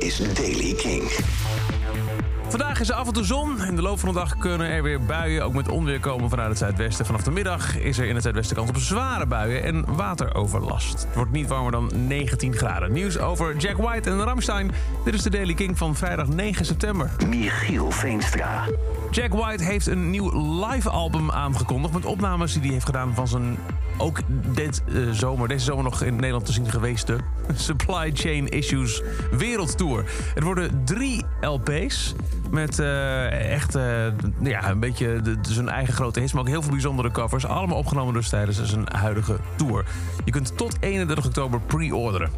is Daily King. Vandaag is er af en toe zon. In de loop van de dag kunnen er weer buien, ook met onweer komen vanuit het zuidwesten. Vanaf de middag is er in het zuidwesten kans op zware buien en wateroverlast. Het wordt niet warmer dan 19 graden. Nieuws over Jack White en Ramstein. Dit is de Daily King van vrijdag 9 september. Michiel Veenstra. Jack White heeft een nieuw live album aangekondigd... met opnames die hij heeft gedaan van zijn ook dit eh, zomer, deze zomer nog in Nederland te zien geweest... de Supply Chain Issues Wereldtour. Het worden drie LP's met eh, echt eh, ja, een beetje zijn eigen grote hits... maar ook heel veel bijzondere covers. Allemaal opgenomen dus tijdens zijn huidige tour. Je kunt tot 31 oktober pre-orderen.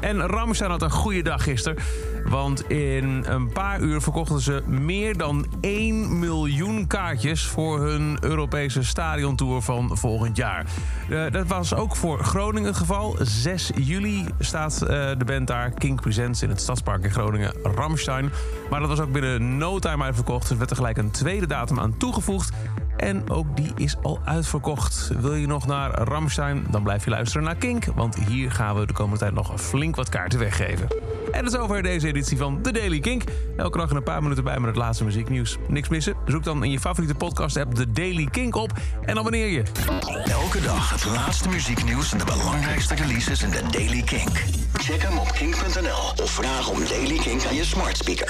En Ramstein had een goede dag gisteren. Want in een paar uur verkochten ze meer dan 1 miljoen kaartjes... voor hun Europese stadiontour van volgend jaar. Uh, dat was ook voor Groningen geval. 6 juli staat uh, de band daar. King Presents in het Stadspark in Groningen. Ramstein. Maar dat was ook binnen no time uitverkocht. Er werd er gelijk een tweede datum aan toegevoegd. En ook die is al uitverkocht. Wil je nog naar Ramstein? Dan blijf je luisteren naar Kink. Want hier gaan we de komende tijd nog flink wat kaarten weggeven. En dat is over deze editie van The Daily Kink. Elke dag een paar minuten bij met het laatste muzieknieuws. Niks missen? Zoek dan in je favoriete podcast-app The Daily Kink op en abonneer je. Elke dag het laatste muzieknieuws en de belangrijkste releases in The Daily Kink. Check hem op kink.nl of vraag om Daily Kink aan je smart speaker.